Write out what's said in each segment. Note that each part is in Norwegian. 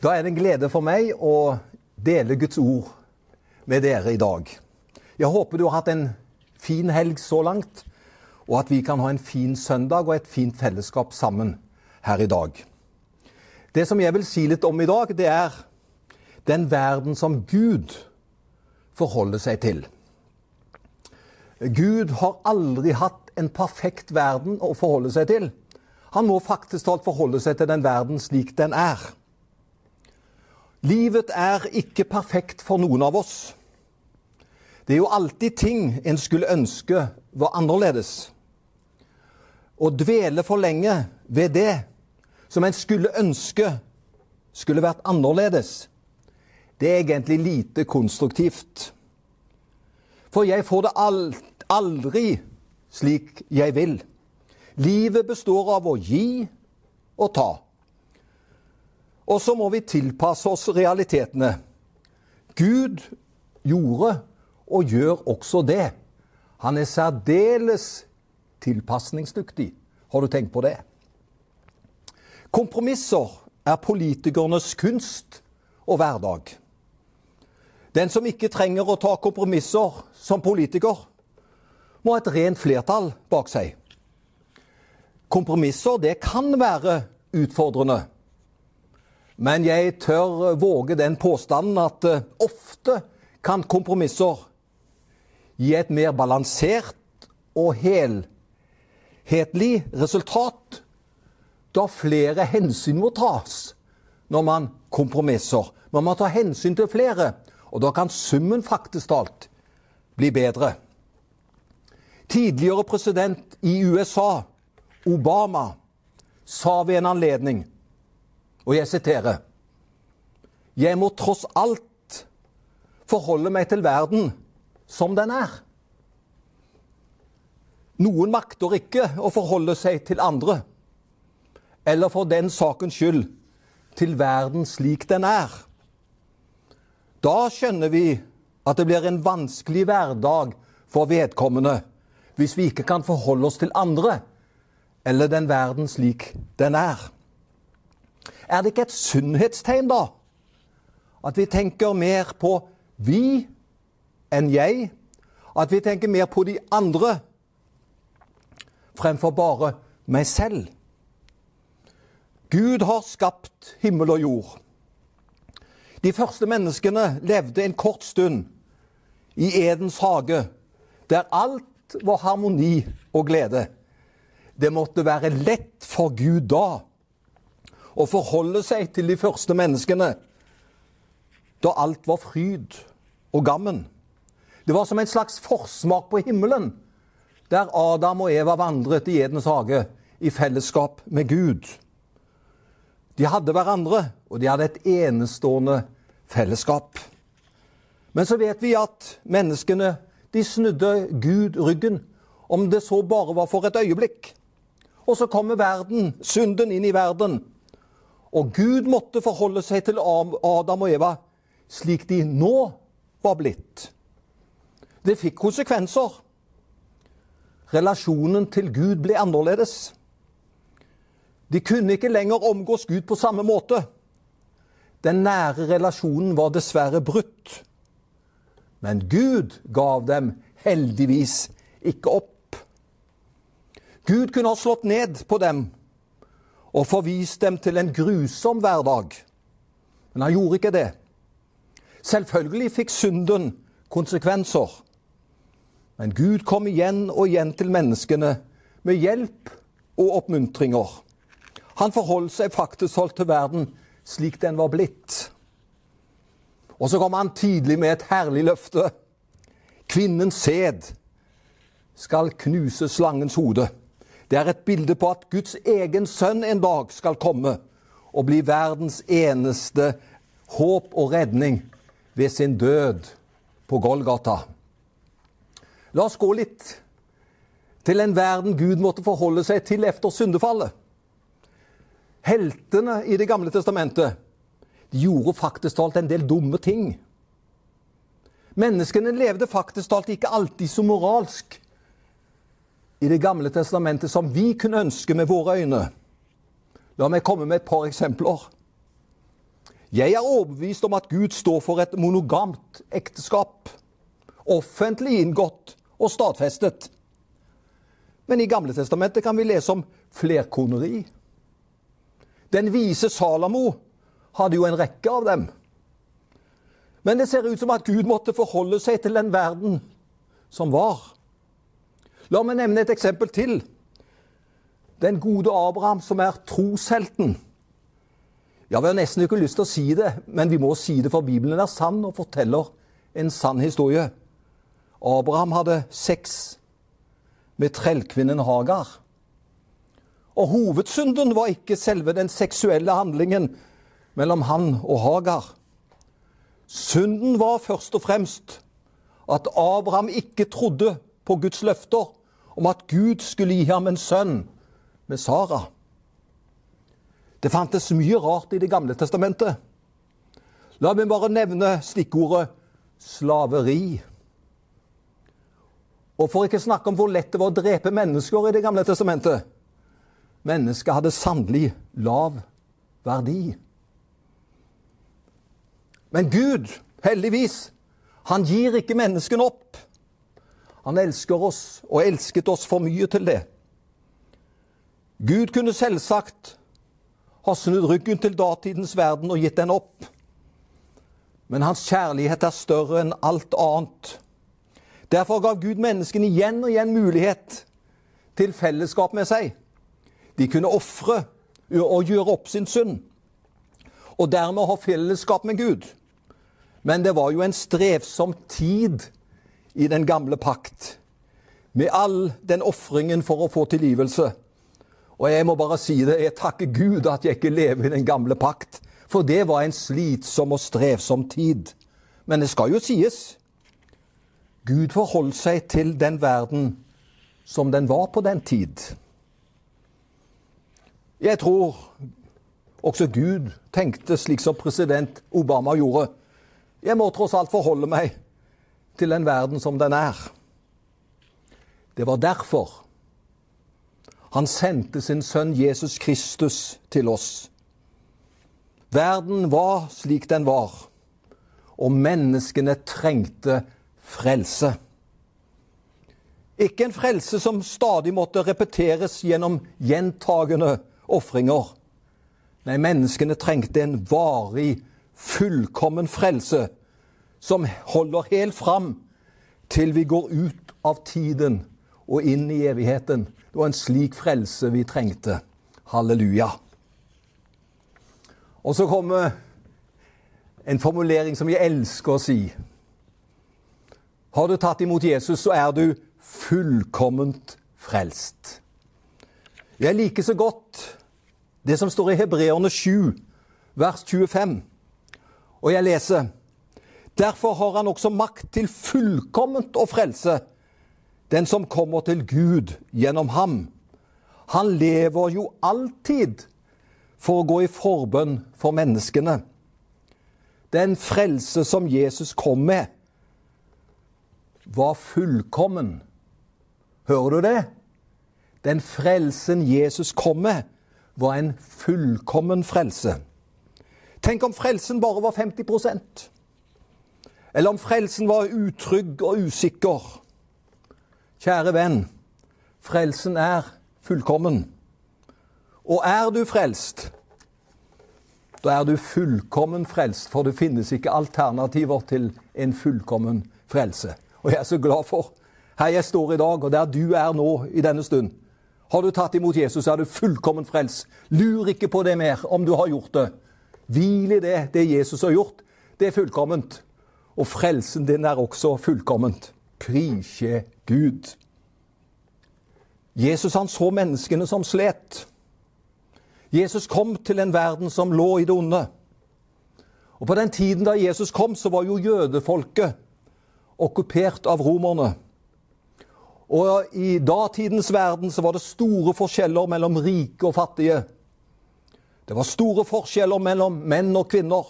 Da er det en glede for meg å dele Guds ord med dere i dag. Jeg håper du har hatt en fin helg så langt, og at vi kan ha en fin søndag og et fint fellesskap sammen her i dag. Det som jeg vil si litt om i dag, det er den verden som Gud forholder seg til. Gud har aldri hatt en perfekt verden å forholde seg til. Han må faktisk talt forholde seg til den verden slik den er. Livet er ikke perfekt for noen av oss. Det er jo alltid ting en skulle ønske var annerledes. Å dvele for lenge ved det som en skulle ønske skulle vært annerledes, det er egentlig lite konstruktivt. For jeg får det aldri slik jeg vil. Livet består av å gi og ta. Og så må vi tilpasse oss realitetene. Gud gjorde og gjør også det. Han er særdeles tilpasningsdyktig. Har du tenkt på det? Kompromisser er politikernes kunst og hverdag. Den som ikke trenger å ta kompromisser som politiker, må ha et rent flertall bak seg. Kompromisser, det kan være utfordrende. Men jeg tør våge den påstanden at eh, ofte kan kompromisser gi et mer balansert og helhetlig resultat, da flere hensyn må tas når man kompromisser. Man må ta hensyn til flere, og da kan summen faktisk talt bli bedre. Tidligere president i USA, Obama, sa ved en anledning og jeg siterer Jeg må tross alt forholde meg til verden som den er. Noen makter ikke å forholde seg til andre, eller for den sakens skyld til verden slik den er. Da skjønner vi at det blir en vanskelig hverdag for vedkommende hvis vi ikke kan forholde oss til andre eller den verden slik den er. Er det ikke et sunnhetstegn, da? At vi tenker mer på vi enn jeg? At vi tenker mer på de andre fremfor bare meg selv? Gud har skapt himmel og jord. De første menneskene levde en kort stund i Edens hage, der alt var harmoni og glede. Det måtte være lett for Gud da å forholde seg til de første menneskene da alt var fryd og gammen. Det var som en slags forsmak på himmelen, der Adam og Eva vandret i Edens hage i fellesskap med Gud. De hadde hverandre, og de hadde et enestående fellesskap. Men så vet vi at menneskene de snudde Gud ryggen, om det så bare var for et øyeblikk. Og så kommer verden, synden inn i verden. Og Gud måtte forholde seg til Adam og Eva slik de nå var blitt. Det fikk konsekvenser. Relasjonen til Gud ble annerledes. De kunne ikke lenger omgås Gud på samme måte. Den nære relasjonen var dessverre brutt. Men Gud gav dem heldigvis ikke opp. Gud kunne ha slått ned på dem og forvist dem til en grusom hverdag. Men han gjorde ikke det. Selvfølgelig fikk synden konsekvenser. Men Gud kom igjen og igjen til menneskene med hjelp og oppmuntringer. Han forholdt seg faktisk holdt til verden slik den var blitt. Og så kom han tidlig med et herlig løfte. Kvinnens sæd skal knuse slangens hode. Det er et bilde på at Guds egen sønn en dag skal komme og bli verdens eneste håp og redning ved sin død på Golgata. La oss gå litt til en verden Gud måtte forholde seg til etter syndefallet. Heltene i Det gamle testamentet de gjorde faktisk talt en del dumme ting. Menneskene levde faktisk talt ikke alltid så moralsk i Det gamle testamentet som vi kunne ønske med våre øyne. La meg komme med et par eksempler. Jeg er overbevist om at Gud står for et monogamt ekteskap. Offentlig inngått og stadfestet. Men i Gamle Testamentet kan vi lese om flerkoneri. Den vise Salamo hadde jo en rekke av dem. Men det ser ut som at Gud måtte forholde seg til den verden som var. La meg nevne et eksempel til. Den gode Abraham, som er troshelten. Ja, Vi har nesten ikke lyst til å si det, men vi må si det, for Bibelen er sann og forteller en sann historie. Abraham hadde sex med trellkvinnen Hagar. Og hovedsynden var ikke selve den seksuelle handlingen mellom han og Hagar. Synden var først og fremst at Abraham ikke trodde på Guds løfter om at Gud skulle gi ham en sønn med Sara. Det fantes mye rart i Det gamle testamentet. La meg bare nevne stikkordet slaveri. Og for ikke snakke om hvor lett det var å drepe mennesker i Det gamle testamentet. Mennesket hadde sannelig lav verdi. Men Gud, heldigvis, han gir ikke menneskene opp. Han elsker oss, og elsket oss for mye til det. Gud kunne selvsagt ha snudd ryggen til datidens verden og gitt den opp. Men hans kjærlighet er større enn alt annet. Derfor gav Gud menneskene igjen og igjen mulighet til fellesskap med seg. De kunne ofre og gjøre opp sin synd, og dermed ha fellesskap med Gud. Men det var jo en strevsom tid i den gamle pakt, med all den ofringen for å få tilgivelse. Og jeg må bare si det, jeg takker Gud at jeg ikke lever i den gamle pakt. For det var en slitsom og strevsom tid. Men det skal jo sies. Gud forholdt seg til den verden som den var på den tid. Jeg tror også Gud tenkte slik som president Obama gjorde. Jeg må tross alt forholde meg til den verden som den er. Det var derfor han sendte sin sønn Jesus Kristus til oss. Verden var slik den var, og menneskene trengte frelse. Ikke en frelse som stadig måtte repeteres gjennom gjentagende ofringer. Nei, menneskene trengte en varig, fullkommen frelse som holder helt fram til vi går ut av tiden og inn i evigheten. Det var en slik frelse vi trengte. Halleluja. Og så kommer en formulering som jeg elsker å si. Har du tatt imot Jesus, så er du fullkomment frelst. Jeg liker så godt det som står i Hebreerne 7, vers 25. Og jeg leser Derfor har han også makt til fullkomment å frelse den som kommer til Gud gjennom ham. Han lever jo alltid for å gå i forbønn for menneskene. Den frelse som Jesus kom med, var fullkommen. Hører du det? Den frelsen Jesus kom med, var en fullkommen frelse. Tenk om frelsen bare var 50 Eller om frelsen var utrygg og usikker. Kjære venn, frelsen er fullkommen. Og er du frelst, da er du fullkommen frelst, for det finnes ikke alternativer til en fullkommen frelse. Og jeg er så glad for her jeg står i dag, og der du er nå i denne stund. Har du tatt imot Jesus, er du fullkommen frelst. Lur ikke på det mer om du har gjort det. Hvil i det, det Jesus har gjort. Det er fullkomment. Og frelsen din er også fullkomment. Prisje Gud. Jesus han så menneskene som slet. Jesus kom til en verden som lå i det onde. Og På den tiden da Jesus kom, så var jo jødefolket okkupert av romerne. Og i datidens verden så var det store forskjeller mellom rike og fattige. Det var store forskjeller mellom menn og kvinner.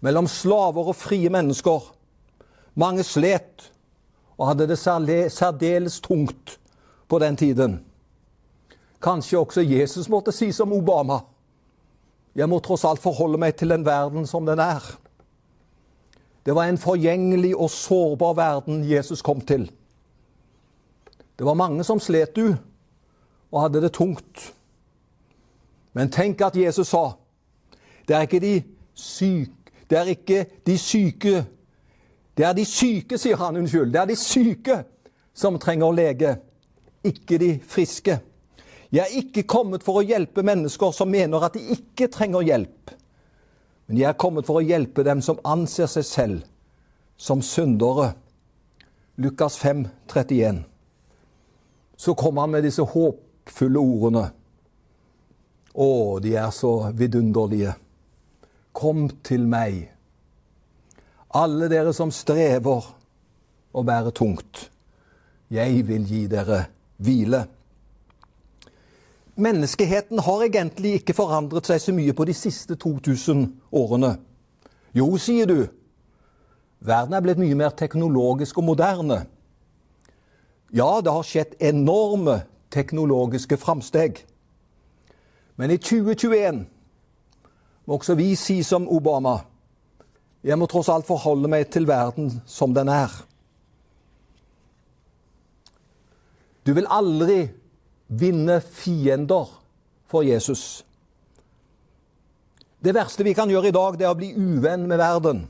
Mellom slaver og frie mennesker. Mange slet og hadde det særdeles tungt på den tiden. Kanskje også Jesus måtte si som Obama. Jeg må tross alt forholde meg til den verden som den er. Det var en forgjengelig og sårbar verden Jesus kom til. Det var mange som slet du og hadde det tungt. Men tenk at Jesus sa det er ikke de syke Det er ikke de syke Det er de syke, sier han, unnskyld. Det er de syke som trenger lege, ikke de friske. Jeg er ikke kommet for å hjelpe mennesker som mener at de ikke trenger hjelp. Men jeg er kommet for å hjelpe dem som anser seg selv som syndere. Lukas 5, 31. Så kommer han med disse håpfulle ordene. Å, de er så vidunderlige. Kom til meg, alle dere som strever og bærer tungt. Jeg vil gi dere hvile. Menneskeheten har egentlig ikke forandret seg så mye på de siste 2000 årene. Jo, sier du, verden er blitt mye mer teknologisk og moderne. Ja, det har skjedd enorme teknologiske framsteg. Men i 2021 må også vi si som Obama jeg må tross alt forholde meg til verden som den er. Du vil aldri vinne fiender for Jesus. Det verste vi kan gjøre i dag, det er å bli uvenn med verden.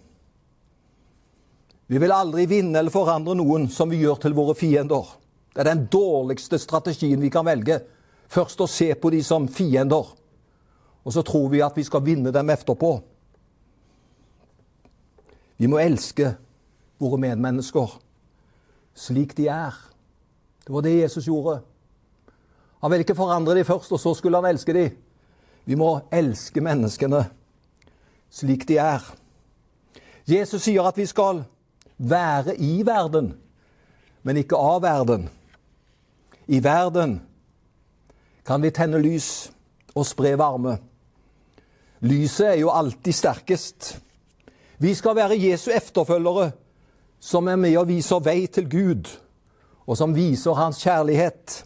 Vi vil aldri vinne eller forandre noen som vi gjør til våre fiender. Det er den dårligste strategien vi kan velge. Først å se på de som fiender, og så tror vi at vi skal vinne dem etterpå. Vi må elske våre medmennesker slik de er. Det var det Jesus gjorde. Han ville ikke forandre dem først, og så skulle han elske dem. Vi må elske menneskene slik de er. Jesus sier at vi skal være i verden, men ikke av verden. I verden kan vi tenne lys og spre varme. Lyset er jo alltid sterkest. Vi skal være Jesu efterfølgere, som er med og viser vei til Gud, og som viser hans kjærlighet.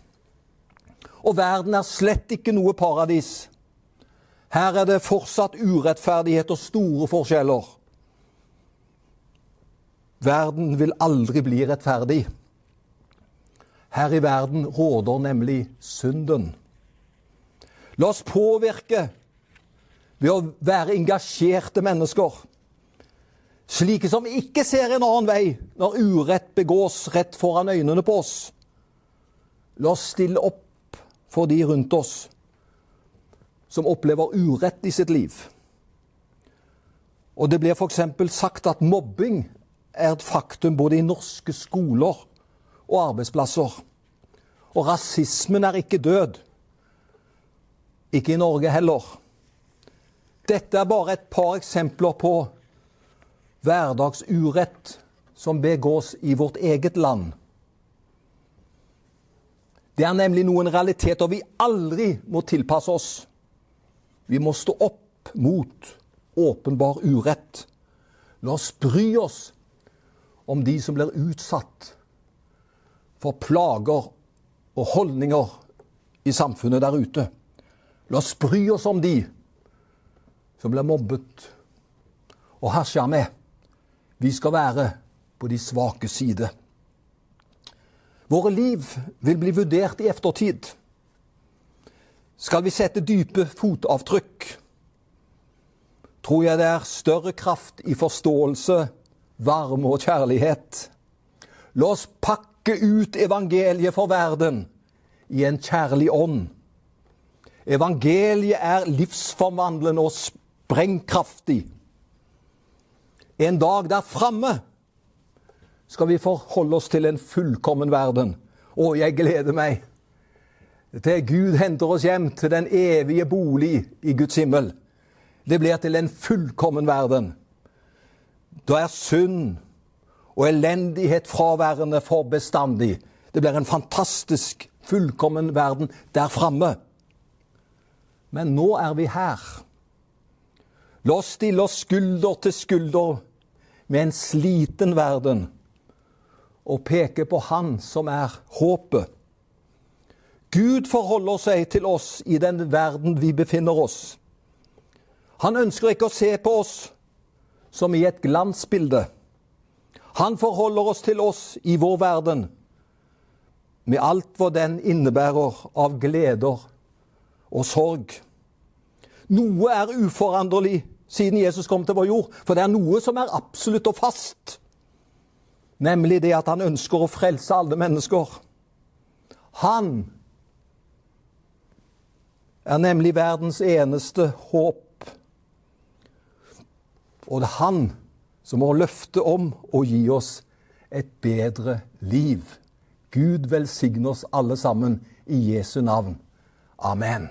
Og verden er slett ikke noe paradis. Her er det fortsatt urettferdighet og store forskjeller. Verden vil aldri bli rettferdig. Her i verden råder nemlig synden. La oss påvirke ved å være engasjerte mennesker. Slike som ikke ser en annen vei når urett begås rett foran øynene på oss. La oss stille opp for de rundt oss som opplever urett i sitt liv. Og det blir f.eks. sagt at mobbing er et faktum både i norske skoler og arbeidsplasser. Og rasismen er ikke død. Ikke i Norge heller. Dette er bare et par eksempler på hverdagsurett som begås i vårt eget land. Det er nemlig noen realiteter vi aldri må tilpasse oss. Vi må stå opp mot åpenbar urett. La oss bry oss om de som blir utsatt for plager og holdninger i samfunnet der ute. La oss bry oss om de som blir mobbet og hersa med. Vi skal være på de svake side. Våre liv vil bli vurdert i eftertid. Skal vi sette dype fotavtrykk, tror jeg det er større kraft i forståelse, varme og kjærlighet. La oss pakke ut evangeliet for verden i en kjærlig ånd. Evangeliet er livsforvandlende og sprengkraftig. En dag der framme skal vi forholde oss til en fullkommen verden. Å, jeg gleder meg til Gud henter oss hjem til den evige bolig i Guds himmel. Det blir til en fullkommen verden. Da er synd og elendighet fraværende for bestandig. Det blir en fantastisk, fullkommen verden der framme. Men nå er vi her. La oss stille oss skulder til skulder med en sliten verden og peke på Han som er håpet. Gud forholder seg til oss i den verden vi befinner oss. Han ønsker ikke å se på oss som i et glansbilde. Han forholder oss til oss i vår verden, med alt hva den innebærer av gleder og sorg. Noe er uforanderlig siden Jesus kom til vår jord, for det er noe som er absolutt og fast. Nemlig det at han ønsker å frelse alle mennesker. Han er nemlig verdens eneste håp. Og det er han som må løfte om og gi oss et bedre liv. Gud velsigne oss alle sammen i Jesu navn. Amen.